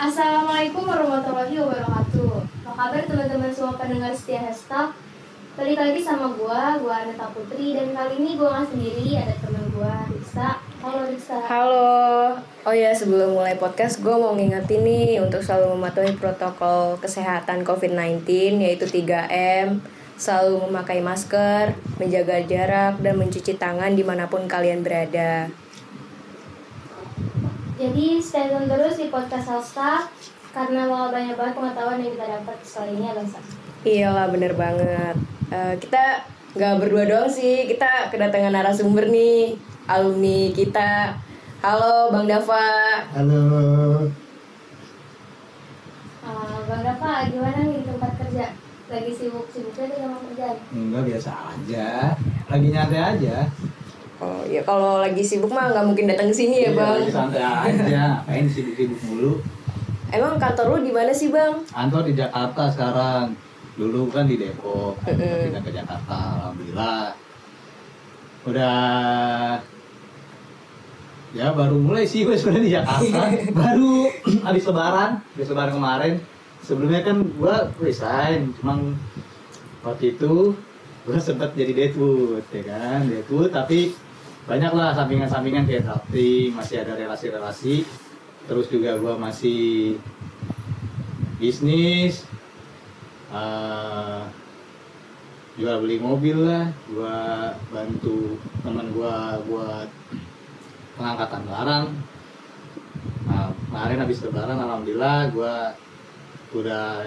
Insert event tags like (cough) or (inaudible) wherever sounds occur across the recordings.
Assalamualaikum warahmatullahi wabarakatuh. Apa kabar teman-teman semua pendengar setia Hesta? Balik lagi sama gua, gua Aneta Putri dan kali ini gua nggak sendiri, ada teman gua Risa. Halo Risa. Halo. Oh ya, sebelum mulai podcast, gue mau ngingetin nih untuk selalu mematuhi protokol kesehatan COVID-19 yaitu 3M, selalu memakai masker, menjaga jarak, dan mencuci tangan di mana pun kalian berada. Jadi stay tune terus di podcast Hesta karena bakal banyak banget pengetahuan yang kita dapat setelah ini ya Lesa. Iyalah, bener banget. Eh, kita nggak berdua doang sih, kita kedatangan narasumber nih, alumni kita. Halo Bang Dava. Halo. Uh, Bang Dava, gimana nih tempat kerja? Lagi sibuk-sibuknya tuh sama kerjaan? Enggak biasa aja. Lagi nyantai aja. Oh ya kalau lagi sibuk mah nggak mungkin datang ke sini ya Iya, Bang. Lagi santai aja. Ngapain sibuk-sibuk mulu? Emang kantor lu di mana sih Bang? Kantor di Jakarta sekarang. Dulu kan di Depok, pindah ke Jakarta, alhamdulillah. Udah ya baru mulai sih gue sebenarnya di Jakarta. baru habis lebaran, habis lebaran kemarin. Sebelumnya kan gue resign, cuman waktu itu gue sempat jadi deadwood ya kan deadwood tapi banyak lah sampingan-sampingan kayak drafting masih ada relasi-relasi. Terus juga gue masih bisnis eh, jual beli mobil lah gue bantu teman gue buat pengangkatan barang. Nah kemarin habis lebaran alhamdulillah gue udah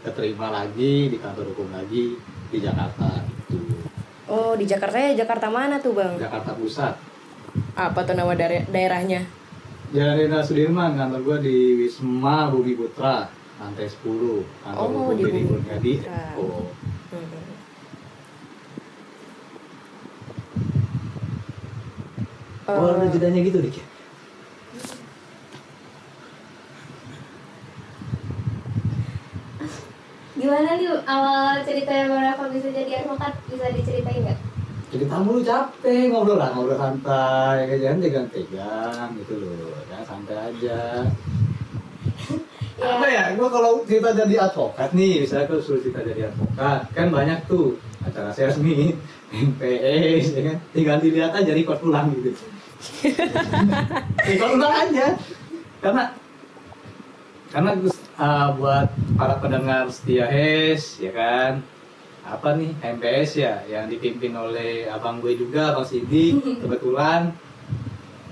keterima lagi di kantor hukum lagi di Jakarta itu Oh di Jakarta ya Jakarta mana tuh Bang? Jakarta Pusat Apa tuh nama daer- daerahnya? Jalan Jenderal Sudirman kantor gue di Wisma Bumi Putra lantai 10 kantor Oh, di Bumi Putra. oh. Hmm. oh ada jedanya gitu dikit Gimana nih awal ceritanya Bang Dava bisa jadi advokat? Bisa diceritain nggak? jadi tamu lu capek ngobrol lah ngobrol santai ya jangan jangan tegang gitu loh ya santai aja (laughs) Ya. apa ya gua kalau cerita jadi advokat nih misalnya kalau suruh cerita jadi advokat kan banyak tuh acara sesmi MPS ya kan tinggal dilihat aja record ulang gitu (laughs) record ulang aja karena karena uh, buat para pendengar setia HES ya kan? Apa nih MPS ya yang dipimpin oleh abang gue juga Bang Sidi (laughs) kebetulan.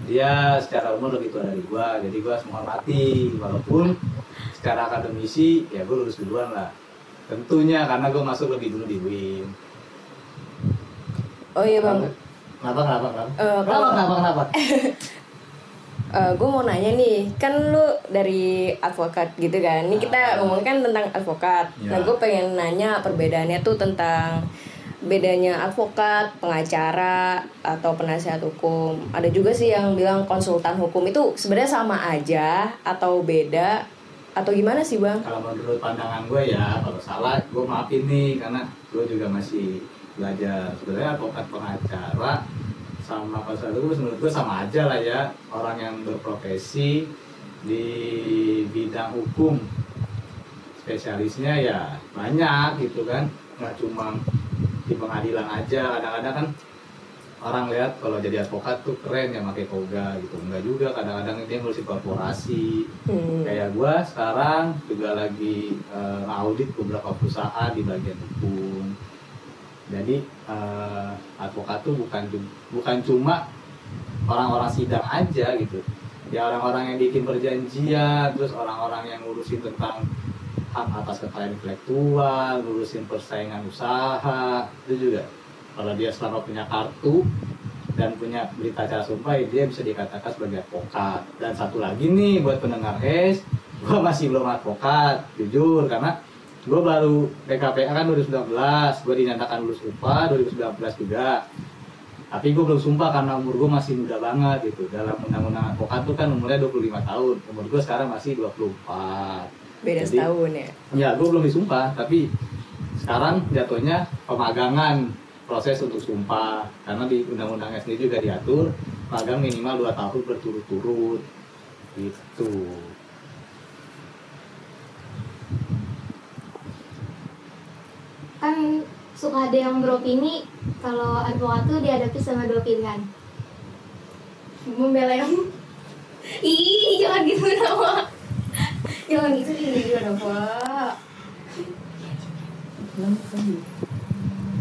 Dia secara umur lebih tua dari gua jadi gua harus menghormati. Walaupun secara akademisi ya gue lulus duluan lah. Tentunya karena gue masuk lebih dulu di WIN Oh iya Bang, kenapa? Kenapa kenapa Eh, kenapa kalau- kenapa (laughs) kenapa gue mau nanya nih, kan lu dari advokat gitu kan? Ini kita ngomongin kan tentang advokat. Ya. Nah gue pengen nanya perbedaannya tuh tentang bedanya advokat, pengacara, atau penasihat hukum. Ada juga sih yang bilang konsultan hukum itu sebenarnya sama aja atau beda atau gimana sih bang? kalau menurut pandangan gue ya kalau salah gue maafin nih karena gue juga masih belajar sebenarnya advokat pengacara sama konsultan itu menurut gue sama aja lah ya. Orang yang berprofesi di bidang hukum spesialisnya ya banyak gitu kan. Nggak cuma di pengadilan aja kadang-kadang kan orang lihat kalau jadi advokat tuh keren ya pakai toga gitu. Enggak juga kadang-kadang dia ngurusin korporasi. Hmm. kayak gua sekarang juga lagi eh, audit beberapa perusahaan di bagian hukum jadi eh, advokat tuh bukan bukan cuma orang-orang sidang aja gitu. Ya orang-orang yang bikin perjanjian terus orang-orang yang ngurusin tentang hak atas kekayaan intelektual ngurusin persaingan usaha itu juga. Kalau dia selama punya kartu dan punya berita acara sumpah ya dia bisa dikatakan sebagai advokat. Dan satu lagi nih buat pendengar es gue masih belum advokat jujur karena gue baru PKPA kan 2019 gue dinyatakan lulus UPA 2019 juga. Tapi gue belum sumpah karena umur gue masih muda banget gitu. Dalam undang-undang advokat tuh kan umurnya 25 tahun umur gue sekarang masih 24 Beda Jadi- setahun ya. Ya, gue belum disumpah, tapi sekarang jatuhnya pemagangan proses untuk sumpah. Karena di undang-undangnya sendiri juga diatur magang minimal 2 tahun berturut-turut. Gitu suka ada yang beropini kalau advokat tuh dihadapi sama dua pilihan. Membela yang ih jangan gitu nama jangan gitu ini gimana pak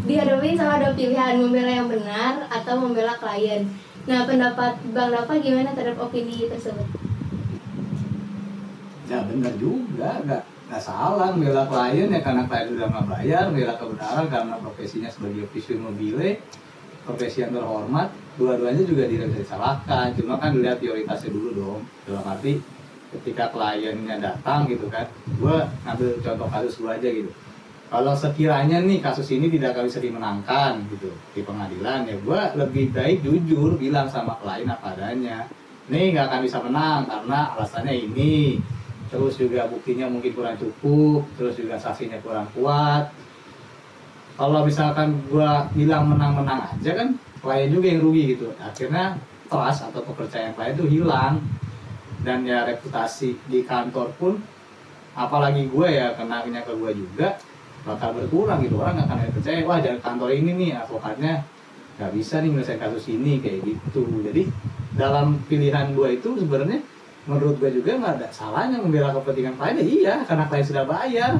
dihadapin sama dua pilihan membela yang benar atau membela klien. Nah pendapat bang Dava gimana terhadap opini tersebut? Ya benar juga nggak nggak salah membela klien ya karena klien sudah nggak bayar membela kebenaran karena profesinya sebagai official mobile profesi yang terhormat dua-duanya juga tidak bisa disalahkan. Cuma kan dilihat prioritasnya dulu dong. Dalam arti ketika kliennya datang gitu kan gue ngambil contoh kasus gue aja gitu. Kalau sekiranya nih kasus ini tidak bisa dimenangkan gitu di pengadilan ya gue lebih baik jujur bilang sama klien apa adanya. Nih nggak akan bisa menang karena alasannya ini terus juga buktinya mungkin kurang cukup terus juga saksinya kurang kuat. Kalau misalkan gue bilang menang-menang aja kan klien juga yang rugi gitu. Akhirnya trust atau kepercayaan klien itu hilang. Dan ya reputasi di kantor pun apalagi gue ya kenanya ke gue juga bakal berkurang gitu. Orang akan percaya wah jangan kantor ini nih advokatnya nggak bisa nih menyelesaikan kasus ini kayak gitu. Jadi dalam pilihan gue itu sebenarnya menurut gue juga nggak ada salahnya membela kepentingan klien ya iya karena klien sudah bayar.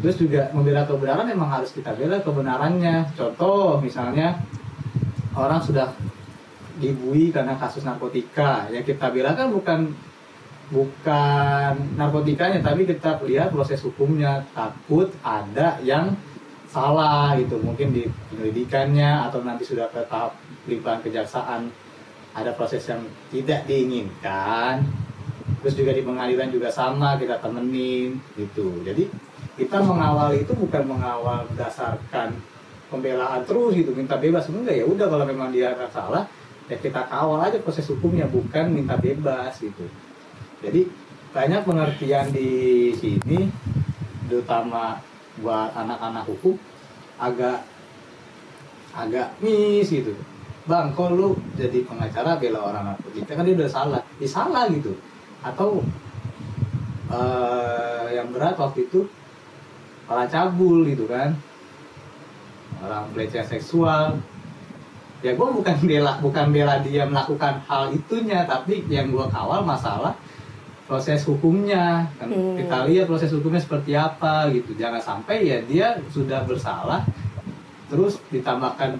Terus juga membela kebenaran memang harus kita bela kebenarannya. Contoh misalnya orang sudah dibui karena kasus narkotika. Ya kita bela kan bukan bukan narkotikanya tapi kita lihat proses hukumnya. Takut ada yang salah gitu. Mungkin di penyelidikannya atau nanti sudah ke tahap limpahan kejaksaan ada proses yang tidak diinginkan. Terus juga di pengadilan juga sama kita temenin gitu. Jadi kita mengawal itu bukan mengawal berdasarkan pembelaan terus gitu minta bebas. Enggak ya udah kalau memang dia nggak salah ya kita kawal aja proses hukumnya bukan minta bebas gitu. Jadi banyak pengertian di sini terutama buat anak-anak hukum agak agak miss gitu bang kok lu jadi pengacara bela orang narkotika kan dia udah salah. Ya salah gitu. Atau eh, yang berat waktu itu para cabul gitu kan. Orang pelecehan seksual. Ya gue bukan bela bukan bela dia melakukan hal itunya tapi yang gue kawal masalah proses hukumnya. Kan Hmm. kita lihat proses hukumnya seperti apa gitu. Jangan sampai ya dia sudah bersalah terus ditambahkan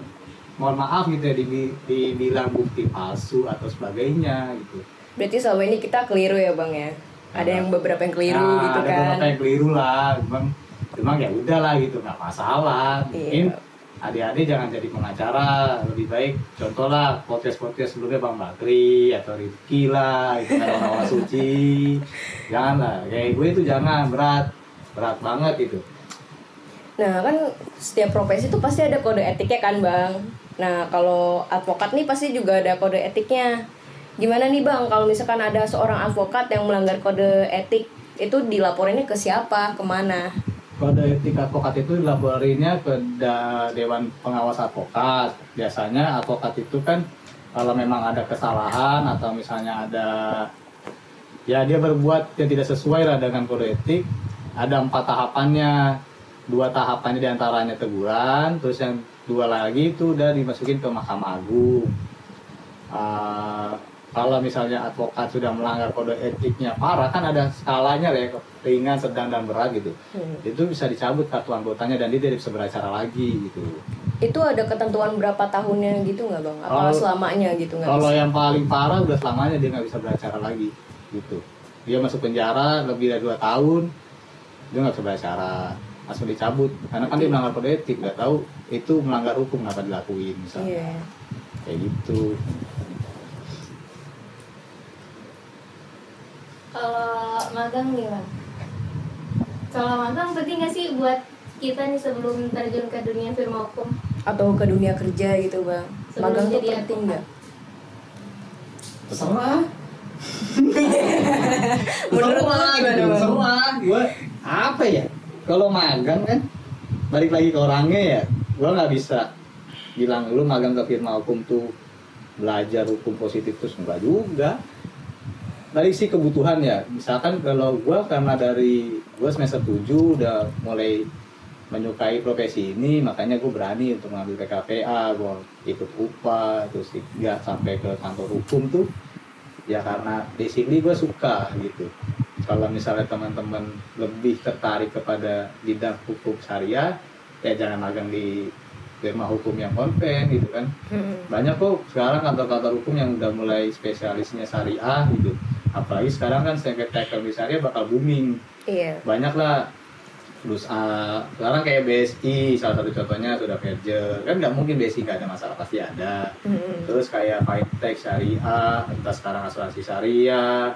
mohon maaf gitu ya dibi- dibilang bukti palsu atau sebagainya gitu Berarti selama ini kita keliru ya bang ya? Ada yang beberapa yang keliru Nah, gitu ada kan? beberapa yang keliru lah memang memang ya udahlah gitu nggak masalah mungkin Iya. adik-adik jangan jadi pengacara lebih baik contoh lah podcast podcast sebelumnya bang Bakri atau Rifki lah itu kan orang-orang suci (laughs) jangan lah kayak gue itu jangan berat berat banget itu Nah kan setiap profesi itu pasti ada kode etiknya kan bang. Nah kalau advokat nih pasti juga ada kode etiknya. Gimana nih bang kalau misalkan ada seorang advokat yang melanggar kode etik itu dilaporinnya ke siapa, ke mana? kode etik advokat itu dilaporinnya ke Dewan Pengawas Advokat. Biasanya advokat itu kan kalau memang ada kesalahan atau misalnya ada ya dia berbuat yang tidak sesuai lah dengan kode etik, ada empat tahapannya. Dua tahapannya di antaranya teguran, terus yang dua lagi itu udah dimasukin ke Mahkamah Agung. Ah, kalau misalnya advokat sudah melanggar kode etiknya parah kan ada skalanya ya ringan, sedang dan berat gitu Hmm. itu bisa dicabut kartu anggotanya dan dia tidak bisa beracara lagi gitu. Itu ada ketentuan berapa tahunnya gitu nggak bang? Apa Kalau- selamanya gitu nggak Kalau bisa? yang paling parah udah selamanya dia nggak bisa beracara lagi gitu. Dia masuk penjara lebih dari dua tahun, dia nggak bisa beracara, langsung dicabut karena kan dia melanggar kode etik, nggak tahu itu melanggar hukum kenapa dilakuin misalnya Iya. kayak gitu. kalau magang nih bang kalau magang penting nggak sih buat kita nih sebelum terjun ke dunia firma hukum Atau ke dunia kerja gitu bang? Sebelum Magang tuh penting nggak? Terserah. Menurut lu Terserah, gimana, gitu, Bang? Terserah. Gue apa ya? Kalau magang kan balik lagi ke orangnya ya. Gue nggak bisa bilang lu magang ke firma hukum tuh belajar hukum positif terus enggak juga. Dari si kebutuhan ya. Misalkan kalau gue karena dari gue semester 7 udah mulai menyukai profesi ini makanya gue berani untuk ngambil PKPA gue ikut UPA terus nggak sampai ke kantor hukum tuh ya karena basically gue suka gitu kalau misalnya teman-teman lebih tertarik kepada bidang hukum syariah ya jangan magang di firma hukum yang konven gitu kan Mm-mm. banyak kok sekarang kantor-kantor hukum yang udah mulai spesialisnya syariah gitu apalagi sekarang kan sengketa ekonomi syariah bakal booming Iya. banyak lah terus ah, sekarang kayak BSI salah satu contohnya sudah merger kan nggak mungkin BSI nggak ada masalah pasti ada Mm-mm. terus kayak fintech syariah entah sekarang asuransi syariah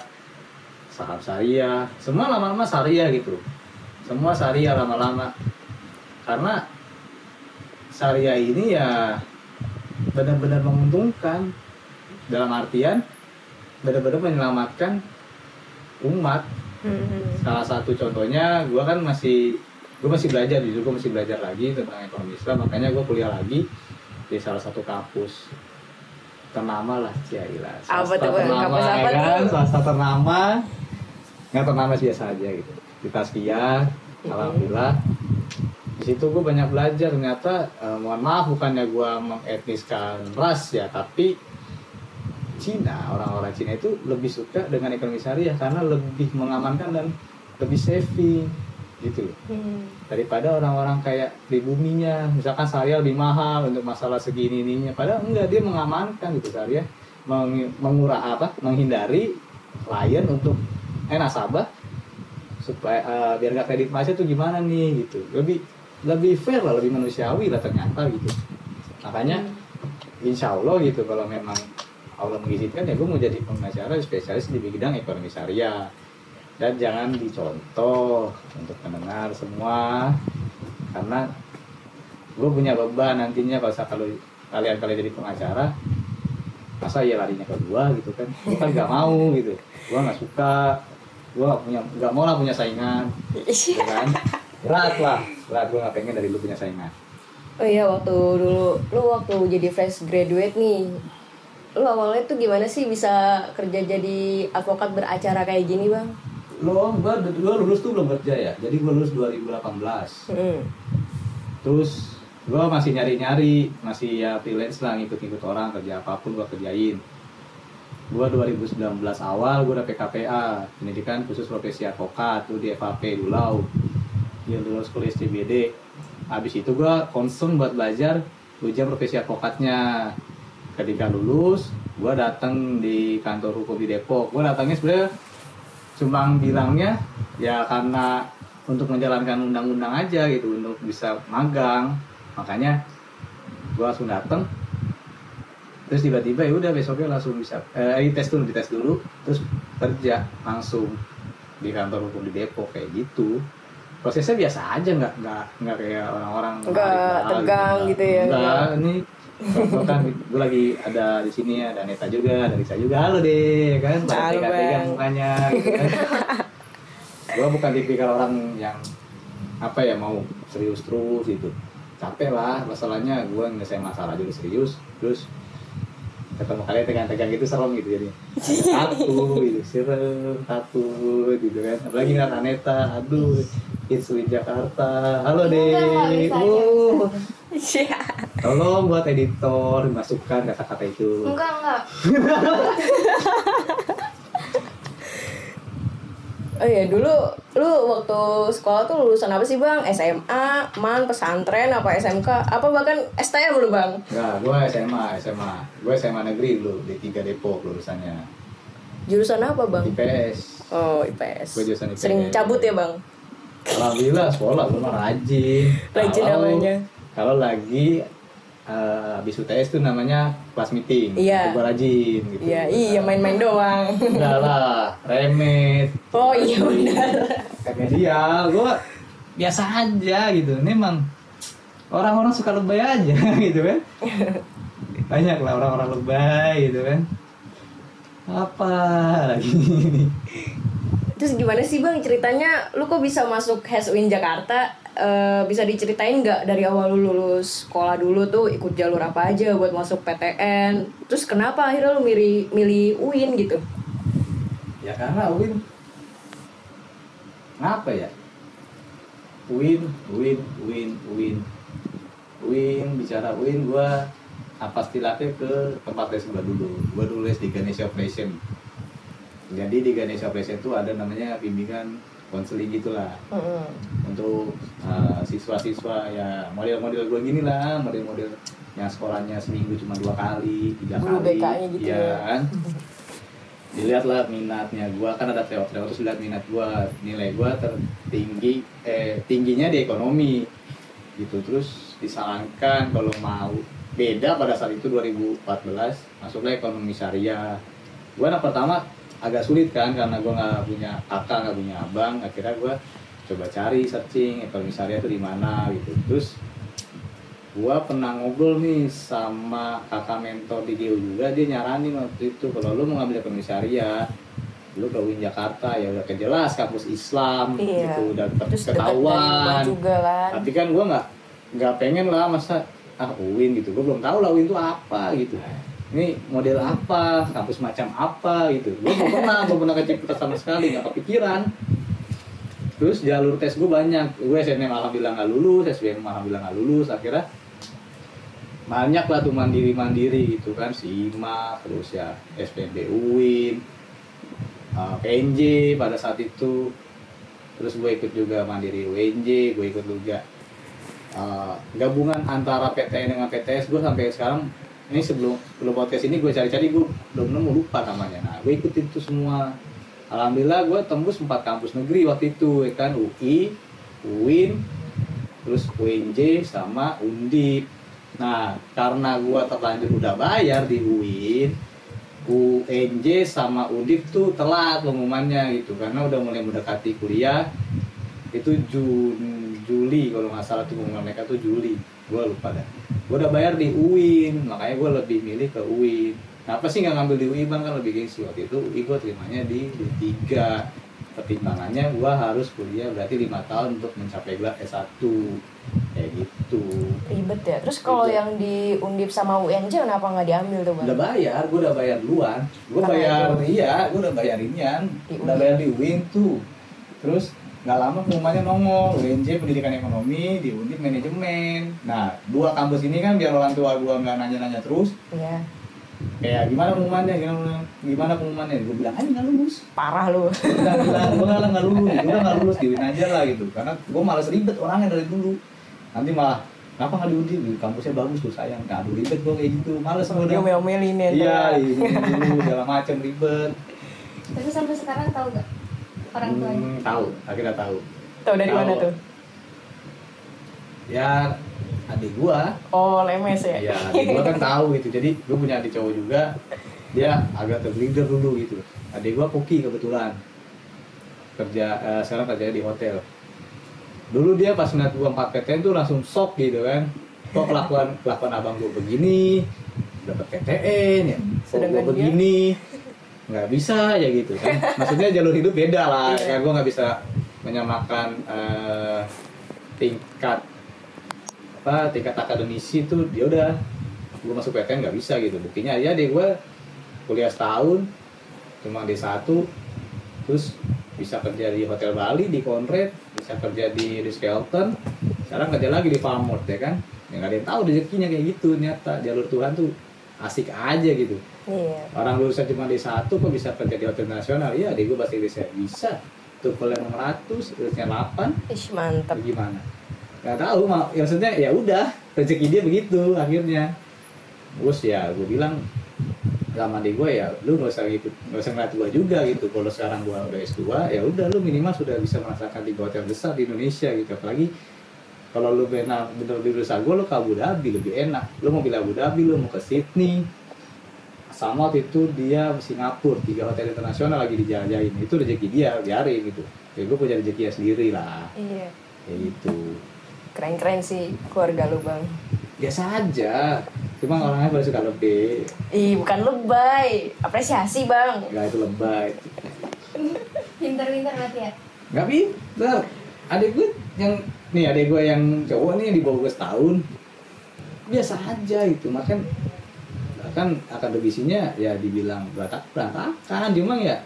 saham syariah semua lama-lama syariah gitu. Semua syariah lama-lama. Karena syariah ini ya benar-benar menguntungkan. Dalam artian benar-benar menyelamatkan umat. Mm-mm. salah satu contohnya gue kan masih gue masih belajar justru gue masih belajar lagi tentang ekonomi Islam. Makanya gue kuliah lagi di salah satu kampus ternama lah Ciaila Apa tuh, ternama Kampus apa ya kan? Tuh? swasta ternama nggak ternama biasa aja gitu. Di Taskia alhamdulillah. Di situ gue banyak belajar. Ternyata eh, mohon maaf bukannya gue mengetniskan ras ya tapi Cina orang-orang Cina itu lebih suka dengan ekonomi syariah karena lebih mengamankan dan lebih saving gitu. Loh Mm. daripada orang-orang kayak pribuminya misalkan syariah lebih mahal untuk masalah segini ininya. Padahal enggak dia mengamankan gitu syariah meng mengurah apa? Menghindari klien untuk eh nasabah supaya eh, biar nggak kredit macet tuh gimana nih gitu. Lebih lebih fair lah lebih manusiawi lah ternyata gitu. Makanya insya Allah gitu kalau memang Allah mengizinkan ya gue mau jadi pengacara spesialis di bidang ekonomi syariah. Dan jangan dicontoh untuk pendengar semua karena gue punya beban nantinya kalau saya- kalau kalian kalian jadi pengacara masa ya larinya ke gua gitu kan? Gue kan nggak mau gitu. Gue nggak suka gue nggak punya nggak mau lah punya saingan. Gitu kan? Berat lah. Berat gue nggak pengen dari lu punya saingan. Oh iya waktu dulu lu waktu jadi fresh graduate nih lu awalnya tuh gimana sih bisa kerja jadi advokat beracara kayak gini bang? lo gua, gua lulus tuh belum kerja ya. Jadi gua lulus 2018 Mm. terus gua masih nyari-nyari masih ya freelance lah ngikut-ngikut orang kerja apa pun gua kerjain gua 2019 awal gua udah PKPA pendidikan khusus profesi advokat tuh di FAP Dulau. Yang lulus kuliah SCBD habis itu gua concern buat belajar ujian profesi advokatnya. Ketika lulus gua datang di kantor hukum di Depok. Gua datangnya sebenarnya cuma bilangnya ya karena untuk menjalankan undang-undang aja gitu untuk bisa magang. Makanya gua langsung dateng terus tiba-tiba ya udah besoknya langsung bisa eh tes dulu dites dulu terus kerja langsung di kantor hukum di Depok kayak gitu. Prosesnya biasa aja nggak nggak nggak kayak orang-orang Nggak tegang gitu ya, nggak nggak. ini kan gue lagi ada di sini ada Neta juga ada Risa juga. Halo deh kan? Halo, tega-tega Bang. mukanya gitu kan? (laughs) Gue bukan tipikal orang yang apa ya mau serius terus gitu. Capek lah masalahnya gue nyelesain masalah dulu serius terus ketemu kalian tegang-tegang gitu serem gitu jadi (laughs) takut gitu serem takut gitu kan. Apalagi ngeliat Aneta aduh it's with Jakarta. Halo deh nggak bisa, Uh, (laughs) Iya. tolong buat editor masukkan kata-kata itu. Enggak, enggak. (laughs) Oh iya dulu lu waktu sekolah tuh lulusan apa sih bang? SMA, man, pesantren, apa SMK, apa bahkan STM lu bang? Enggak, gue SMA, SMA. Gue SMA negeri dulu, di tiga Depok lulusannya. Jurusan apa bang? IPS. Oh IPS. Gua jurusan IPS. Sering cabut ya bang? Alhamdulillah sekolah gue mah rajin. Rajin namanya. Kalau lagi eh, habis UTS tuh namanya kelas meeting. Iya. Gue rajin gitu. Iya iya main-main doang. Enggak lah, remet. Oh iya benar. Remedial, gue biasa aja gitu. Ini emang orang-orang suka lebay aja (laughs) gitu kan. Banyak lah orang-orang lebay gitu kan. Apa lagi? Terus gimana sih bang ceritanya? Lu kok bisa masuk Haswin Jakarta? Eh, bisa diceritain nggak dari awal lu lulus sekolah dulu tuh ikut jalur apa aja buat masuk PTN? Terus kenapa akhirnya lu milih milih UIN gitu? ya karena Win ngapa ya? Win Win Win Win Win bicara Win gue apa istilahnya ke tempat les gue dulu. Gue dulu les di Ganesha Operation. Jadi di Ganesha Operation itu ada namanya bimbingan konseling gitulah Mm-mm. untuk uh, siswa-siswa ya model-model gue gini lah model-model yang sekolahnya seminggu cuma dua kali tiga Guru kali BK-nya gitu ya ya. kan (laughs) dilihatlah minatnya gue kan ada teori-teori terus lihat minat gue nilai gue tertinggi eh tingginya di ekonomi gitu terus disarankan kalau mau beda pada saat itu 2014 masuklah ekonomi syariah gue anak pertama agak sulit kan karena gue nggak punya kakak nggak punya abang. Akhirnya gue coba cari searching ekonomi syariah itu di mana gitu. Terus gue pernah ngobrol nih sama kakak mentor di GU juga dia nyaranin waktu itu kalau lu mau ngambil ekonomi syariah lu ke UIN Jakarta ya udah kejelas kampus Islam Iya. gitu udah Terus ketahuan. juga kan. tapi kan gue nggak nggak pengen lah masa ah UIN gitu. Gue belum tahu lah UIN itu apa gitu ini model apa? Kampus macam apa gitu. Gue belum pernah belum pernah kecipratan sama sekali nggak kepikiran. Terus jalur tes gue banyak. Gue SNM alhamdulillah nggak lulus SBM alhamdulillah nggak lulus. Akhirnya banyak lah tuh mandiri mandiri gitu kan. SIMA terus ya SPB UIN uh, PNJ pada saat itu. Terus gue ikut juga mandiri UNJ gue ikut juga uh, gabungan antara PTN dengan PTS gue sampai sekarang ini sebelum sebelum podcast ini gue cari-cari gue belum nemu lupa namanya. Nah gue ikutin itu semua. Alhamdulillah gue tembus empat kampus negeri waktu itu ya kan? UI UIN terus UNJ sama Undip. Nah karena gue terlanjur udah bayar di UIN UNJ sama Undip tuh telat pengumumannya gitu. Karena udah mulai mendekati kuliah itu Jun Juli kalau nggak salah tuh pengumuman mereka tuh Juli gue lupa dah. Gue udah bayar di UIN makanya gue lebih milih ke UIN. Kenapa sih nggak ngambil di UIN? Bang kan lebih gengsi. Waktu itu UI gue terimanya di D3 pertimbangannya gue harus kuliah berarti lima tahun untuk mencapai gelar S1 kayak gitu. Ribet ya. Terus kalau yang di Undip sama UNJ kenapa nggak diambil tuh bang? udah bayar gue udah bayar duluan. Gue bayar itu. iya gue udah bayar inian udah bayar di UIN tuh. Terus nggak lama pengumumannya nongol. UNJ pendidikan ekonomi di Undip manajemen. Nah dua kampus ini kan biar orang tua gue nggak nanya-nanya terus. Iya. kayak gimana pengumumannya? Gimana gimana pengumumannya? Gue bilang aja nggak lulus. Parah lu. udah bilang gue nggak nggak lulus. Udah nggak lulus di UIN aja lah gitu. Karena gue malas ribet orangnya dari dulu. Nanti malah kenapa nggak di Undip Di kampusnya bagus tuh sayang. Nggak aduh ribet gue kayak gitu. Males gue Dia. Udah omel-omelin ya. iya tuh. ini dulu segala macam ribet. Tapi sampai sekarang tahu gak orang tuanya? Hmm, tahu akhirnya tahu. Tahu dari mana Tahu. tuh? ya adik gua. Oh, lemes ya. ya adik gua kan tahu gitu jadi gua punya adik cowok juga. Dia agak terleader dulu gitu. Adik gua koki kebetulan. Kerja eh, sekarang kerja di hotel. Dulu dia pas ngeliat gua 4 PTN tuh langsung shock gitu kan. Kok kelakuan kelakuan abang gua begini? Dapat PTN ya? Kok Sedangkan gua dia- begini nggak bisa ya gitu kan. Maksudnya jalur hidup beda lah Iya. kan gua nggak bisa menyamakan eh, tingkat apa tingkat akademisi tuh dia udah gue masuk PTN nggak bisa gitu. Buktinya ya deh gue kuliah setahun cuma D1 terus bisa kerja di hotel Bali di Conrad bisa kerja di Ritz Carlton sekarang kerja lagi di Farmworth ya kan? Ya nggak ada yang tahu rezekinya kayak gitu ternyata jalur Tuhan tuh asik aja gitu. Iya. orang lulusan cuma D1 kok bisa kerja di hotel nasional? Iya deh gue bahasa Inggrisnya bisa. Tuh kuliah 600 terusnya 8 Ish, mantep. gimana? Nggak tahu mak ya maksudnya ya udah rezeki dia begitu akhirnya. Terus ya gue bilang sama adik gue ya lu nggak usah ikut nggak usah ngeliat gue juga gitu. Kalau sekarang gue udah S2 ya udah lu minimal sudah bisa merasakan tiga hotel besar di Indonesia gitu. Apalagi kalau lu benar bener di desa gue lu ke Abu Dhabi lebih enak lu mau pilih Abu Dhabi lu mau ke Sydney sama waktu itu dia Singapura tiga hotel internasional lagi dijelajahin itu rezeki dia biarin gitu ya gue punya rezeki ya sendiri lah Iya. kayak gitu Keren-keren sih keluarga lu, Bang. biasa aja cuma orangnya pada suka lebih Ih, bukan lebay. Apresiasi, Bang. nggak itu lebay Pinter-pinter berarti ya? nggak pinter adik gue yang nih adik gue yang cowok nih di bawah gue setahun. Biasa aja gitu makan. Kan akademisinya ya dibilang berantak berantakan. Cuma ya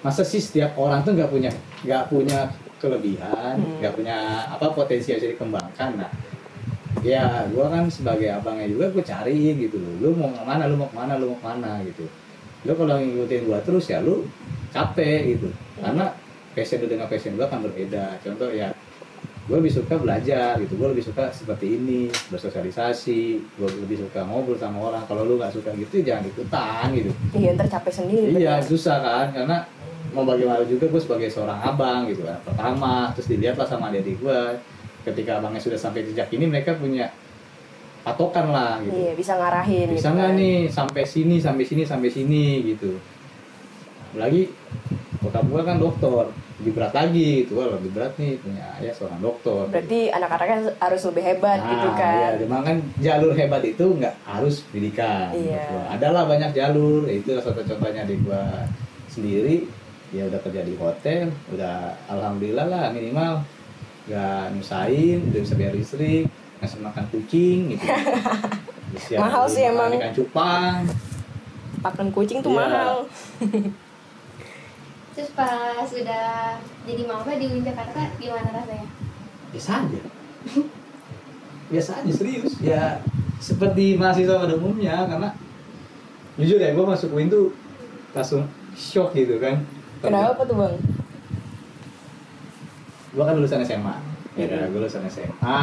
masa sih setiap orang tuh nggak punya nggak punya kelebihan Hmm. nggak punya apa potensi yang bisa dikembangkan. Nah ya gue kan sebagai abangnya juga gue cari gitu loh. Lu mau ke mana lu mau ke mana lu mau ke mana gitu. Lu kalau ngikutin gue terus ya lu capek gitu. Karena passion dengan passion gue kan berbeda. Contoh ya gue lebih suka belajar gitu. Gue lebih suka seperti ini bersosialisasi. Gue lebih suka ngobrol sama orang. Kalau lu nggak suka gitu jangan ikutan gitu. Iya ntar capek sendiri iya bener. susah kan? Karena mau bagaimana juga gue sebagai seorang abang gitu kan pertama. Terus dilihatlah sama adik gue ketika abangnya sudah sampai jejak ini mereka punya patokan lah gitu. Iya bisa ngarahin bisa gitu nggak kan. nih sampai sini sampai sini sampai sini gitu. Lagi bokap gue kan dokter lebih berat lagi itu Wah, lebih berat nih punya ayah seorang dokter berarti anak-anaknya harus lebih hebat gitu Nah, kan Iya, cuma kan jalur hebat itu nggak harus pendidikan. Iya. gua. Adalah banyak jalur, ya itu satu contohnya di gua sendiri. Ya udah kerja di hotel, udah alhamdulillah lah minimal nggak nyusahin, udah bisa bayar listrik, ngasih makan kucing gitu. (laughs) Mahal sih emang. Ikan cupang. pakan kucing tuh Iya. mahal (laughs) Terus pas udah jadi mama di UIN Jakarta gimana rasanya? Biasa aja. Biasa aja serius. Ya seperti mahasiswa pada umumnya karena jujur ya gue masuk UIN tuh langsung shock gitu kan kenapa tuh bang gue kan lulusan SMA ya kan gue lulusan SMA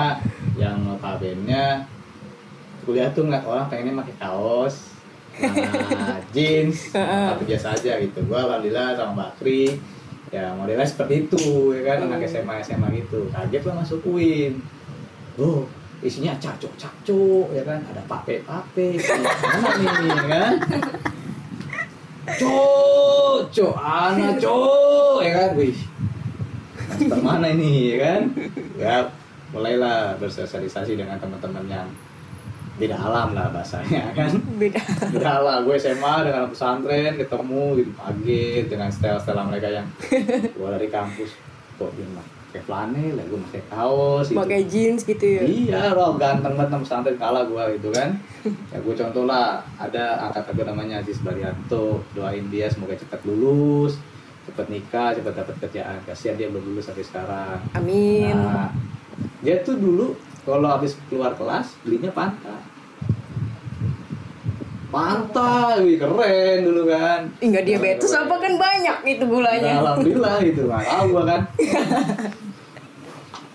yang notabene kuliah tuh ngeliat orang pengennya pakai kaos nah, jeans. (laughs) Tapi biasa aja gitu. Gue alhamdulillah sama Bakri ya modelnya seperti itu ya kan anak SMA SMA gitu. Kaget lah masuk UIN oh isinya cacok cacok ya kan. Ada pape pape mana nih ya kan? Cok cok anak cok ya kan? Wih. Master mana ini ya kan? Ya mulailah bersosialisasi dengan teman-teman yang beda alam lah bahasanya (laughs) kan beda beda alam gue SMA dengan pesantren ketemu gitu kaget dengan style-style mereka yang gue dari kampus kok dia pakai flanel lah gue pakai kaos gitu. pakai jeans gitu ya Iya, roh ganteng banget sama pesantren kalah gua gitu kan. Ya gue contoh lah, ada angkat gue namanya Aziz Barianto, doain dia semoga cepat lulus, cepat nikah, cepat dapat kerjaan. Kasihan dia belum lulus sampai sekarang. amin Nah, dia tuh dulu kalau habis keluar kelas belinya panta. Panta, wih keren dulu kan. Ih, nggak diabetes apa kan banyak itu Nah, gulanya alhamdulillah gitu, (laughs) nggak tahu gua kan.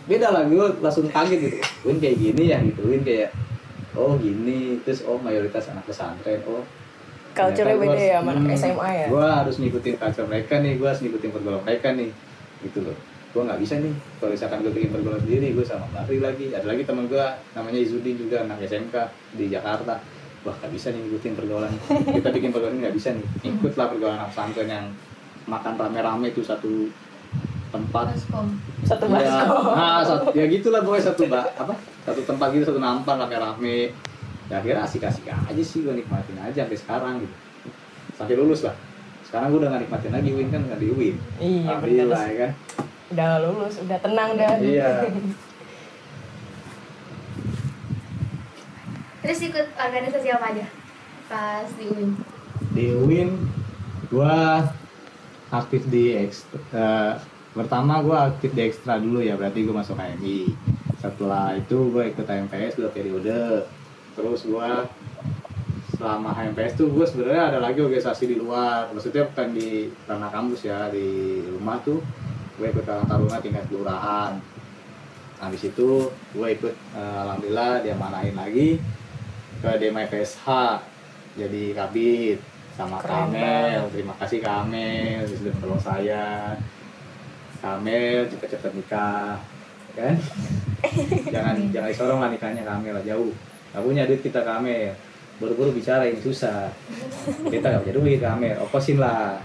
Beda lah, gue langsung kaget gitu. Win kayak gini ya gitu, Win kayak oh gini, terus oh mayoritas anak pesantren, oh culture-nya ternyata beda ya sama anak hmm, SMA ya Gua harus ngikutin culture mereka nih, gua harus ngikutin pergaulan mereka nih, gitu loh. Gua nggak bisa nih, kalau misalkan gue bikin pergaulan sendiri, gue sama Bakri lagi. Ada lagi teman gua namanya Izudin juga anak SMK di Jakarta. Wah nggak bisa nih ngikutin pergaulan. (laughs) Kita bikin pergaulan ini nggak bisa nih. Ikutlah pergaulan anak pesantren yang makan rame-rame itu satu tempat Baskom. satu Ya, baskom nah, satu, ya gitulah pokoknya satu mbak apa satu tempat gitu satu nampang rame-rame. Ya akhirnya asik-asik aja sih gue nikmatin aja sampai sekarang gitu. Sampai lulus lah. Sekarang gue udah gak nikmatin lagi Win kan nggak di Win. iya Alhamdulillah ya kan. Udah lulus udah tenang dah Iya. Terus ikut organisasi apa aja pas di UIN? Di Win gue aktif di ekstra. pertama gue aktif di ekstra dulu ya berarti gue masuk HMI. Setelah itu gue ikut HMPS dua periode. Terus gue selama HMPS tuh gue sebenarnya ada lagi organisasi di luar maksudnya bukan di ranah kampus ya di rumah tuh gue ikut karang taruna tingkat kelurahan. Habis itu gue ikut eh, alhamdulillah dia manahin lagi ke DMI FSH jadi kabit sama Keren Kamel. terima kasih Kamel sudah menolong saya. Kamel cepet-cepet nikah kan? (laughs) Jangan jangan disorong lah nikahnya Kamel jauh. Gak punya duit kita Kamel. Buru-buru bicara ini susah. Kita gak punya duit Kamel. Oposin lah.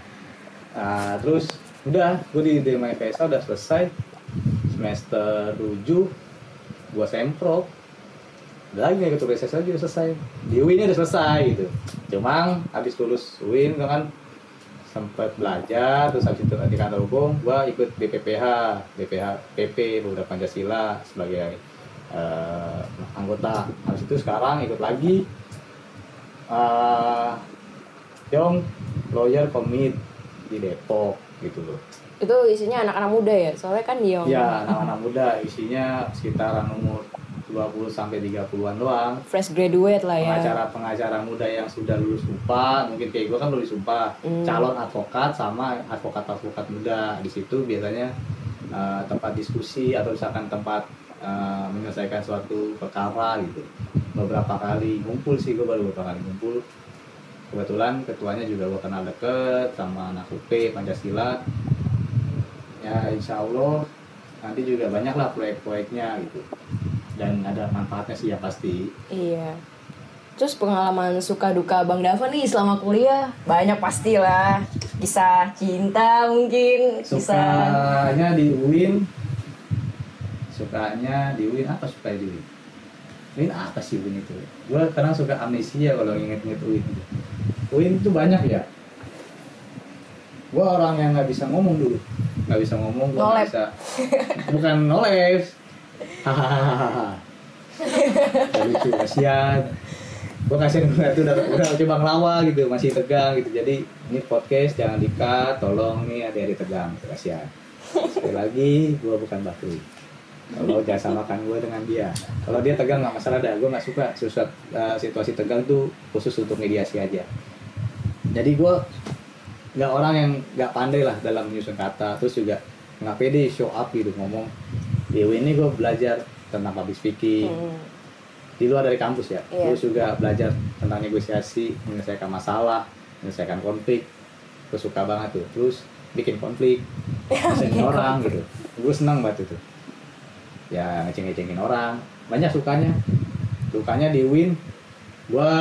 Nah, terus udah gue di DMI PSA udah selesai. Semester 7 gua sempro udah lagi nih ketua BSS lagi udah selesai. Di UIN udah selesai gitu. Cuma habis lulus UIN gua kan. Sempat belajar terus habis itu di kantor hukum gua ikut BPPH BPH PP Pemuda Pancasila sebagai eh, anggota. Habis itu sekarang ikut lagi eh Young Lawyer Commit di Depok gitu loh. Itu isinya anak-anak muda ya? Soalnya kan yang ya anak-anak muda isinya sekitaran umur 20 sampai 30-an doang. Fresh graduate lah ya. Pengacara-pengacara muda yang sudah lulus UPA mungkin kayak gue kan lulus UPA Hmm. calon advokat sama advokat-advokat muda. Di situ biasanya uh, tempat diskusi atau misalkan tempat uh, menyelesaikan suatu perkara gitu. Beberapa kali ngumpul sih gue baru beberapa kali ngumpul kebetulan ketuanya juga gue kenal deket sama anak UP Pancasila. Ya insya Allah nanti juga banyak lah proyek-proyeknya gitu. Dan ada manfaatnya sih ya pasti. Iya. Terus pengalaman suka duka bang Dava nih selama kuliah? Banyak pastilah. Kisah cinta mungkin kisah sukanya di UIN sukanya di UIN apa? Suka di UIN UIN apa sih UIN itu? Gue kadang suka amnesia kalau inget-inget UIN itu UIN itu banyak ya. Gue orang yang nggak bisa ngomong dulu. Nggak bisa ngomong gue nggak bisa bukan no lives hahaha (laughs) lucu kasihan. Gue kasihan gue tuh udah, udah coba ngelawa gitu masih tegang gitu. Jadi ini podcast jangan dikat tolong nih ada yang tegang gitu, kasihan. Sekali lagi gue bukan batu kalau jangan samakan gue dengan dia. Kalau dia tegang nggak masalah dah. Gue nggak suka susah uh, situasi tegang tuh khusus untuk mediasi aja. Jadi gue nggak orang yang nggak pandai lah dalam menyusun kata. Terus juga nggak pede show up gitu ngomong. Di ini gue belajar tentang public speaking. Hmm. di luar dari kampus ya. Iya. terus juga belajar tentang negosiasi menyelesaikan masalah menyelesaikan konflik. Gue suka banget tuh. Terus bikin konflik (laughs) ngecengin orang gitu. Gue senang banget itu ya ngeceng-ngecengin orang. Banyak sukanya. Dukanya di win gue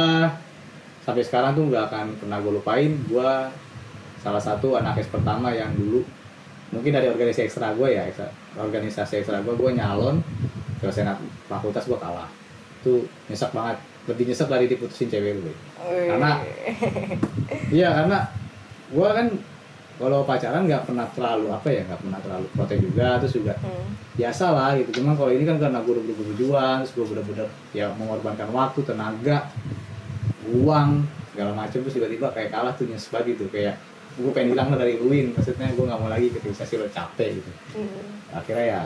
sampai sekarang tuh nggak akan pernah gue lupain. Gue salah satu anak es pertama yang dulu mungkin dari organisasi ekstra gue ya ekstra- organisasi ekstra gue gue nyalon ke senat fakultas gue kalah. Itu nyesek banget. Lebih nyesek dari diputusin cewek gue. Karena- iya karena gue kan kalau pacaran nggak pernah terlalu apa ya nggak pernah terlalu protek juga terus juga Hmm. biasa lah gitu. Cuman kalau ini kan karena gue udah berjuang terus gue bener-bener ya mengorbankan waktu tenaga uang segala macam terus tiba-tiba kayak kalah tuh nyesek banget gitu. Kayak gue pengen hilang dari UIN maksudnya gue nggak mau lagi ketika lo capek gitu. Hmm. akhirnya ya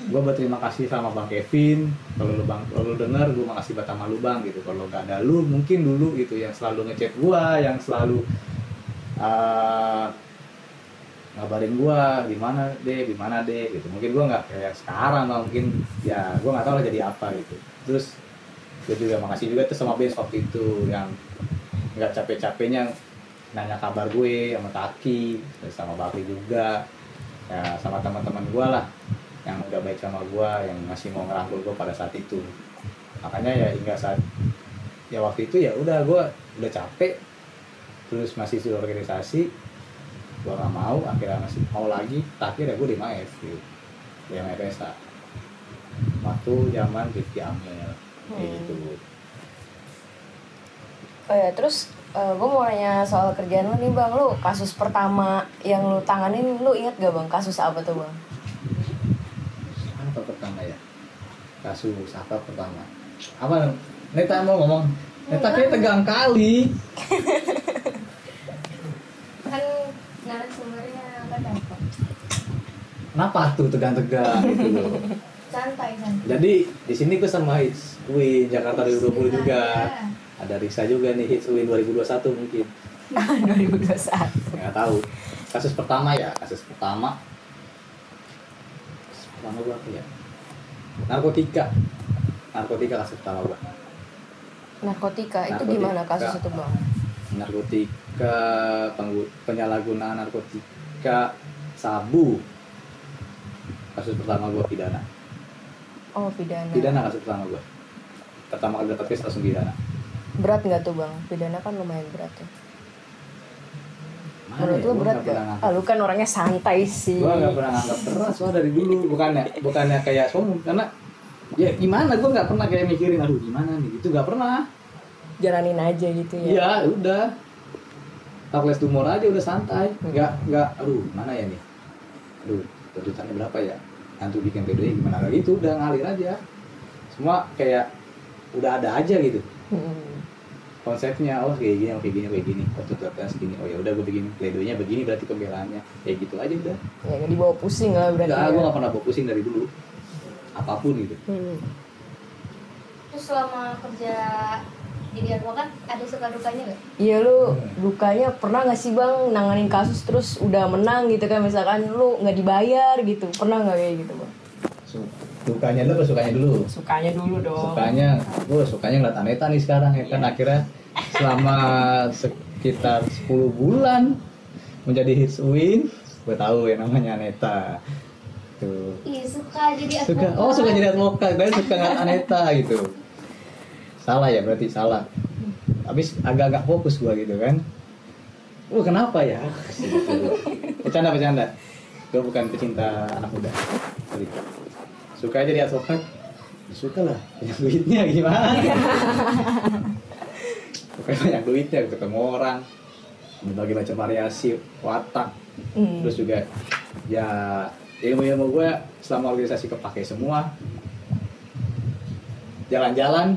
gue berterima kasih sama bang Kevin. Kalau lu bang kalau lu denger gue makasih banget sama lu bang gitu. Kalau nggak ada lu mungkin dulu gitu yang selalu ngechat gue yang selalu uh, ngabarin gue di mana deh di mana deh gitu. Mungkin gue nggak kayak sekarang lah mungkin ya gue nggak tahu lah jadi apa gitu. Terus gue juga makasih juga tuh sama Benz waktu itu yang nggak capek-capeknya nanya kabar gue sama Taki sama Bakri juga ya sama teman-teman gue lah yang udah baik sama gue yang masih mau ngerangkul gue pada saat itu. Makanya ya hingga saat ya waktu itu ya udah gue udah capek terus masih di organisasi gue nggak mau akhirnya masih mau lagi. Akhirnya gue di MAF gitu. Di waktu zaman Rifki Amel kayak Hmm. gitu. Oh ya, terus gue mau nanya soal kerjaan lu nih bang, lu kasus pertama yang lu tanganin, lu inget gak bang? Kasus apa tuh bang? apa pertama ya? Kasus apa pertama? Apa? Neta mau ngomong. Neta kayak tegang kali (laughs) kan narasumbernya kan dapat kenapa tuh tegang-tegang gitu loh? Santai santai jadi di sini gue sama Hits Win Jakarta 2020 juga. ada Risa juga nih Hits Win 2021 mungkin. (laughs) 2021. nggak tahu. Kasus pertama ya kasus pertama. Kasus pertama gue apa ya? Narkotika. Narkotika kasus pertama gue Narkotika, itu Narkotika. gimana kasus itu bang? narkotika penggu- penyalahgunaan narkotika sabu kasus pertama gue pidana Oh pidana. pidana kasus pertama gue pertama kali dapat case langsung pidana Berat nggak tuh bang? Pidana kan lumayan berat ya. Mana Menurut ya? lu Gua berat gak? Ah, lu kan orangnya santai sih. gue nggak pernah nganggap berat soal dari dulu bukannya bukannya kayak sombong karena ya gimana gue nggak pernah kayak mikirin aduh gimana nih itu nggak pernah Jalanin aja gitu ya. iya udah Takles tumor aja udah santai. Nggak nggak aduh mana ya nih? Aduh tuntutannya berapa ya? Nanti bikin PDI gimana? Lagi itu udah ngalir aja. Semua kayak udah ada aja gitu. Hmm. konsepnya oh kayak gini oh kayak gini oh, kayak gini. Oh tuntutan segini oh ya udah gue begini. Pledoinya begini berarti pembelaannya. Kayak gitu aja udah. Ya nggak dibawa pusing lah berarti Enggak, ya. gue gak pernah bawa pusing dari dulu. Apa pun gitu. Hmm. Terus selama kerja jadi advokat ada suka dukanya gak? Iya lu dukanya pernah gak sih bang nanganin kasus terus udah menang gitu kan? Misalkan lu nggak dibayar gitu pernah nggak kayak gitu bang? Su- sukanya dulu sukanya dulu? Sukanya dulu dong. sukanya gue sukanya ngeliat Aneta nih sekarang ya kan? Akhirnya selama sekitar 10 bulan menjadi hits win gue tahu ya namanya Aneta. Tuh. Iya suka. Jadi suka? Advokat. oh suka jadi advokat. Gue suka ngeliat Aneta gitu salah ya berarti salah habis agak-agak fokus gua gitu kan Wah kenapa ya? (laughs) Bercanda bercanda. Gue bukan pecinta anak muda. Suka aja dia advokat. Ya, Suka lah. Banyak duitnya gimana? (laughs) Bukan banyak duitnya ketemu orang. Berbagai macam variasi watak. Hmm. Terus juga ya ilmu-ilmu gue selama organisasi kepake semua. Jalan-jalan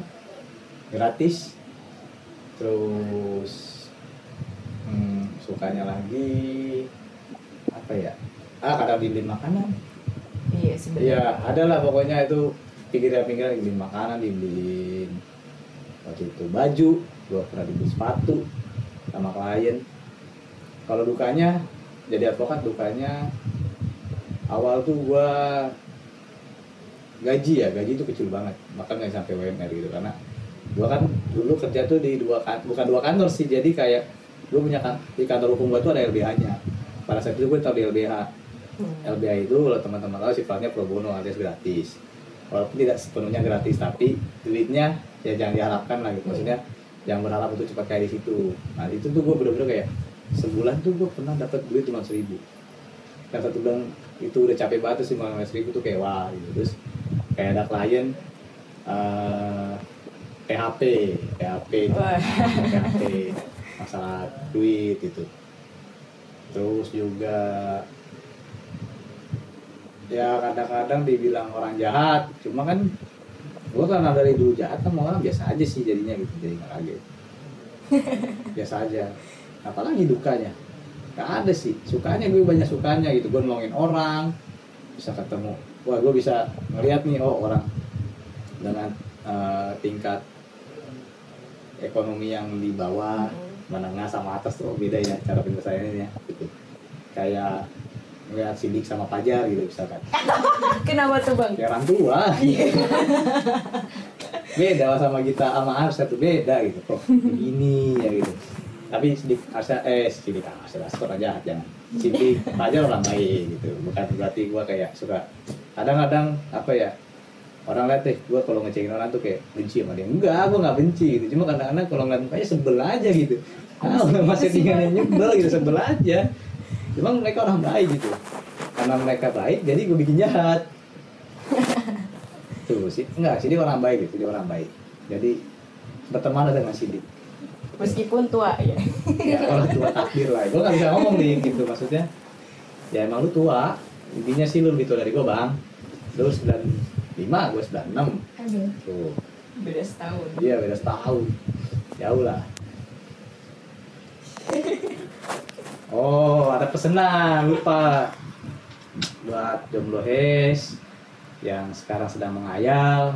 gratis. Terus hmm, sukanya lagi apa ya? Ah kadang dibeliin makanan. Iya sebenarnya. Iya, ada lah pokoknya itu pinggir-pinggir dibeliin makanan, dibeliin waktu itu baju, gua pernah dibeli sepatu sama klien. Kalau dukanya jadi advokat dukanya awal tuh gua gaji ya, gaji itu kecil banget, bahkan nggak sampai WMR gitu karena gua kan dulu kerja tuh di dua kan bukan dua kantor sih, jadi kayak gua punya kan di kantor hukum gua tuh ada LBH-nya. Pada saat itu gue tahu di LBH, Hmm. LBH itu kalau teman-teman tahu sifatnya pro bono alias gratis. Walaupun tidak sepenuhnya gratis tapi duitnya ya jangan diharapkan lah gitu. Maksudnya yang berharap untuk cepat kayak di situ. Nah itu tuh gue bener-bener kayak sebulan tuh gue pernah dapat duit cuma seribu dan satu bulan itu udah capek banget sih lima seribu tuh kayak wah gitu. Terus kayak ada klien eh PHP PHP itu. PHP masalah duit itu. Terus juga ya kadang-kadang dibilang orang jahat cuma kan gue karena dari dulu jahat kan mau orang biasa aja sih jadinya gitu jadi nggak kaget. (laughs) Biasa aja. Apalagi dukanya. Gak ada sih. Sukanya gue banyak sukanya gitu. Gue nolongin orang bisa ketemu. Wah gue bisa ngeliat nih oh orang dengan eh, tingkat ekonomi yang di bawah menengah sama atas tuh beda ya cara penyelesaiannya gitu kayak ngeliat sidik sama pajar gitu misalkan. (laughs) Kenapa tuh bang? kayak orang tua. (laughs) Beda lah sama kita sama Arsa tuh beda gitu. Kok begini ya gitu. Tapi sidik Arsa eh sidik Arsa Arsa orang jahat jangan. Sidik pajar orang baik gitu. Bukan berarti gua kayak suka. Kadang-kadang apa ya orang lihat deh gua kalau ngecengin orang tuh kayak benci sama dia. Enggak gua nggak benci gitu. Cuma kadang-kadang kalau ngeliat mukanya sebel aja gitu. Ah masih (laughs) tinggalnya nyebel gitu sebel aja. Cuma mereka orang baik gitu. Karena mereka baik jadi gue bikin jahat. (laughs) Tuh sih enggak sih dia orang baik gitu dia orang baik. Jadi berteman dengan Sidik Meskipun tua ya. ya orang tua takdir lah. Gue nggak bisa ngomong nih gitu maksudnya. Ya emang lu tua. Intinya sih lu lebih tua dari gue bang. Lu 95 gue 96 Aduh. tuh. Beda setahun. iya beda setahun. Jauh lah. Oh ada pesanan lupa. Buat jomblo hes yang sekarang sedang mengayal.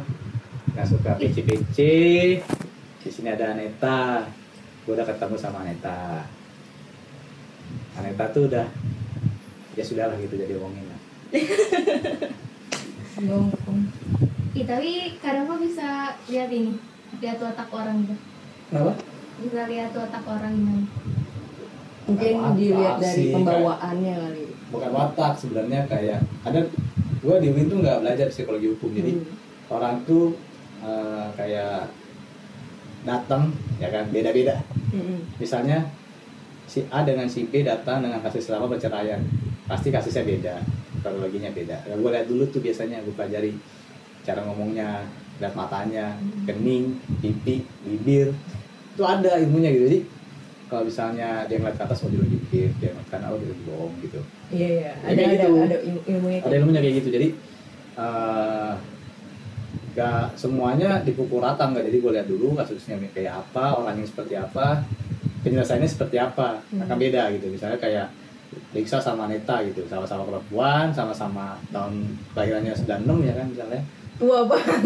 Yang suka PC-PC. Di sini ada Aneta. Gue udah ketemu sama Aneta. Aneta tuh udah ya sudah lah gitu jadi omongin lah (laughs) Ih, tapi kadang kok bisa lihat ini, lihat watak orang gitu. kenapa? Bisa lihat watak orang gimana. Mungkin Watak dilihat dari sih, pembawaannya kali. bukan watak sebenarnya kayak ada gue di UIN tuh nggak belajar psikologi hukum jadi Hmm. orang tuh eh, kayak datang ya kan beda-beda Hmm. misalnya si A dengan si B datang dengan kasus selama perceraian pasti kasusnya beda kronologinya beda. Ya, gue lihat dulu tuh biasanya gue pelajari cara ngomongnya lihat matanya kening pipi bibir. Itu ada ilmunya gitu. Jadi kalau misalnya dia ngeliat ke atas mau dilunjukin dia ngeliat kanan oh dia bohong gitu. Iya iya. Ya, Ada ada gitu. ada ilmu ilmunya. ada ilmunya kayak gitu. Jadi eh, gak semuanya dipukul rata nggak. Jadi gue lihat dulu kasusnya kayak apa orangnya seperti apa penyelesaiannya seperti apa. Akan beda gitu. Misalnya kayak Lisa sama Neta gitu sama-sama perempuan sama-sama tahun kelahirannya 96 ya kan misalnya. Tua banget.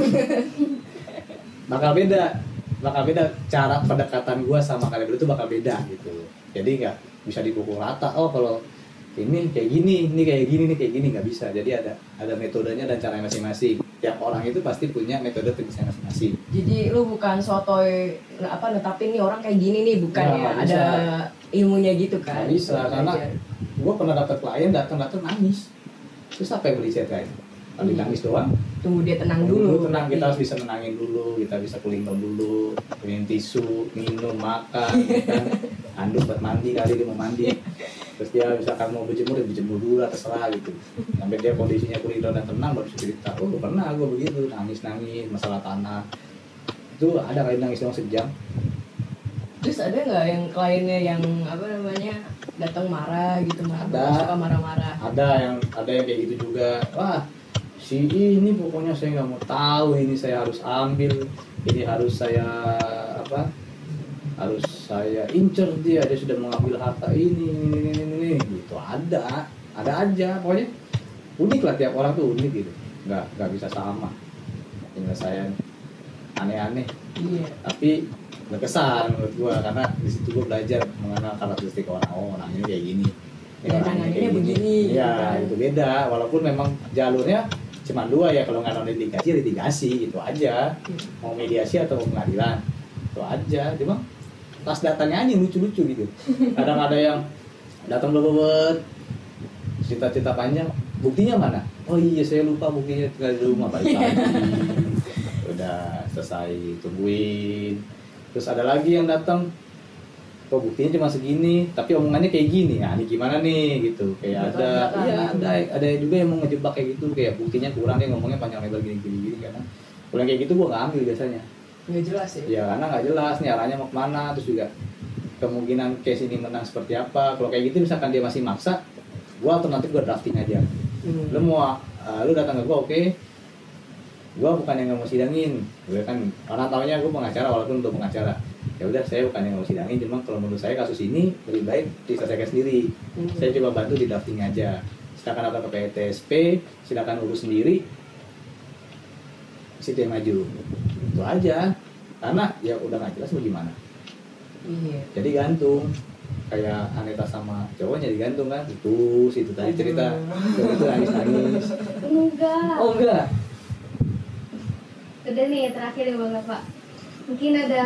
Bakal beda bakal beda cara pendekatan gue sama kalian berdua tuh bakal beda gitu. Jadi nggak bisa dipukul rata oh kalau ini kayak gini ini kayak gini ini kayak gini nggak bisa. Jadi ada ada metodenya dan cara masing-masing. Tiap orang itu pasti punya metode penyelesaian masing-masing. Jadi lu bukan sotoy apa netapin nih orang kayak gini nih bukan ya ada bisa. Ilmunya gitu kan. Nggak bisa, karena- gue pernah dapet klien datang datang nangis. Terus apa yang beli lain kalau Hmm. nangis doang. Tunggu dia tenang dulu. dulu tenang kita berarti. harus bisa menangin dulu kita bisa down dulu minum tisu minum makan kan? (laughs) Anduk buat mandi kali dia mau mandi. Terus dia misalkan mau berjemur ya berjemur dulu lah terserah gitu. Sampai dia kondisinya down dan tenang baru bisa cerita oh pernah gue begitu nangis nangis masalah tanah. Itu ada kali nangis doang sejam terus ada nggak yang kliennya yang apa namanya datang marah gitu marah Ada. suka marah-marah? Ada yang ada yang kayak gitu juga. Wah si ini pokoknya saya nggak mau tahu ini saya harus ambil ini harus saya apa harus saya incer dia dia sudah mengambil harta ini ini ini ini, gitu ada ada aja. Pokoknya unik lah tiap orang tuh unik gitu. Nggak nggak bisa sama. Penyelesaian aneh-aneh. Iya. Tapi berkesan menurut gua karena di situ gua belajar mengenal karakteristik orang oh orang ini kayak gini Ini Dan orangnya tangannya begini, gitu iya kan. itu beda. Walaupun memang jalurnya cuma dua ya kalau nggak ada litigasi ya litigasi itu aja. Mau mediasi atau mau pengadilan itu aja. Cuma tas datanya aja lucu-lucu gitu. (laughs) Kadang ada yang datang bebet cerita-cerita panjang buktinya mana? Oh iya saya lupa buktinya tinggal di rumah balik lagi. (laughs) Udah selesai tungguin terus ada lagi yang datang kok buktinya cuma segini? Tapi omongannya kayak gini. Nah ini gimana nih? Gitu kayak ada iya ada ada juga yang mau ngejebak kayak gitu kayak buktinya kurang dia ngomongnya panjang lebar gini gini gini karena kalau yang kayak gitu gua nggak ambil biasanya. Nggak jelas ya? Ya karena nggak jelas nih arahnya mau ke mana terus juga kemungkinan case ini menang seperti apa. Kalau kayak gitu misalkan dia masih maksa gua alternatif gua drafting aja. Hmm. lu mau uh, lu datang ke gua oke gua bukan yang nggak mau sidangin. Gue kan orang taunya gua pengacara walaupun untuk pengacara. Ya udah saya bukan yang mau sidangin cuma kalau menurut saya kasus ini lebih baik diselesaikan sendiri. Hmm. saya coba bantu di drafting aja. Silakan datang ke PTSP silakan urus sendiri. Situ yang maju. Itu aja. Karena ya udah nggak jelas mau gimana. Iya. Jadi gantung. Kayak Aneta sama cowoknya digantung kan. Itu situ tadi cerita. Cowok itu nangis nangis Enggak. oh enggak Udah nih terakhir ya Bang Pak. Mungkin ada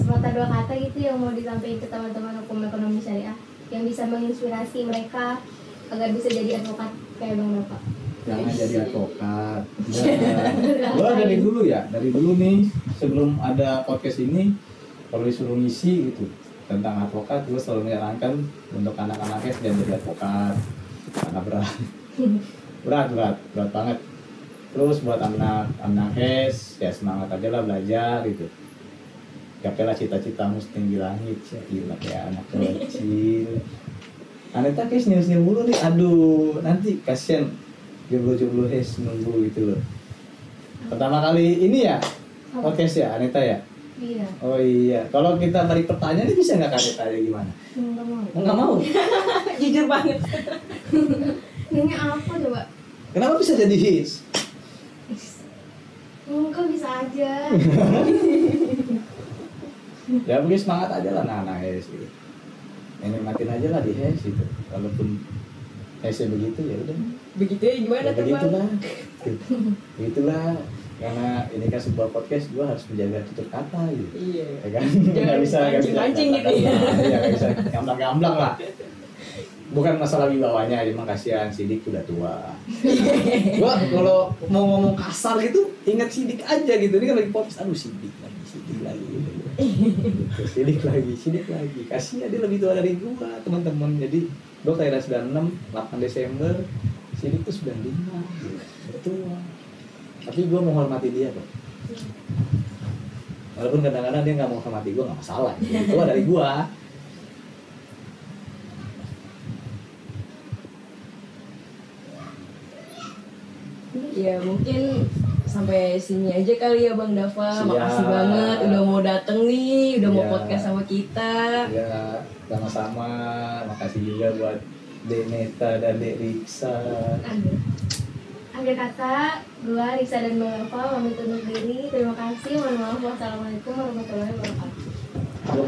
sepatah dua kata gitu yang mau disampaikan ke teman-teman hukum ekonomi syariah yang bisa menginspirasi mereka agar bisa jadi advokat kayak Bang Bapak. jangan jadi advokat. (laughs) Gua dari dulu ya dari dulu nih sebelum ada podcast ini kalau disuruh ngisi gitu tentang advokat gue selalu menyarankan untuk anak-anaknya dan jadi advokat. Karena berat. (laughs) Berat berat berat banget terus buat anak anak hes ya semangat aja lah belajar gitu. Gapailah cita-citamu setinggi langit ya. Gila kayak anak kecil. Aneta kayak senyum-senyum mulu nih. Aduh nanti kasihan jomblo-jomblo hes nunggu gitu loh. Pertama kali ini ya? Podcast ya Aneta ya? Iya. oh iya. Kalau kita beri pertanyaan ini bisa nggak Aneta ya gimana? Enggak mau. Oh, nggak mau? (laughs) Jujur banget. (laughs) Nanya apa coba? kenapa bisa jadi hits Enggak bisa aja. (laughs) ya mungkin semangat aja lah anak-anak hes gitu ya, nikmatin aja lah di hes gitu walaupun hesnya begitu ya udah. Begitu ya gimana ya, tuh bang? begitulah. (laughs) Begitulah. Karena ini kan sebuah podcast gua harus menjaga tutur kata gitu. Iya. Ya kan? (laughs) Jangan nggak bisa nggak bisa mancing-mancing gitu ya. Iya, nggak bisa. Gamblang-gamblang lah bukan masalah wibawanya cuma kasihan sidik udah tua. (laughs) Gua kalau mau ngomong kasar gitu ingat sidik aja gitu. Ini kan lagi podcast aduh sidik lagi sidik lagi. Gitu. (laughs) Sidik lagi sidik lagi. Kasihan dia lebih tua dari gua teman-teman. Jadi gua kelahiran 96 8 Desember sidik tuh 95 gitu. betul. Tapi gua menghormati dia kok walaupun kadang-kadang dia nggak mau hormati gua nggak masalah. Itu dari gua ya mungkin sampai sini aja kali ya Bang Dava. Siap. Makasih banget udah mau dateng nih, udah mau Iya. podcast sama kita. Ya, sama-sama. Makasih juga buat Deneta dan Dek Riksa. Akhir kata, gua Risa dan Bang Alfa pamit undur diri. Terima kasih. Mohon maaf. Wassalamualaikum warahmatullahi wabarakatuh. Halo,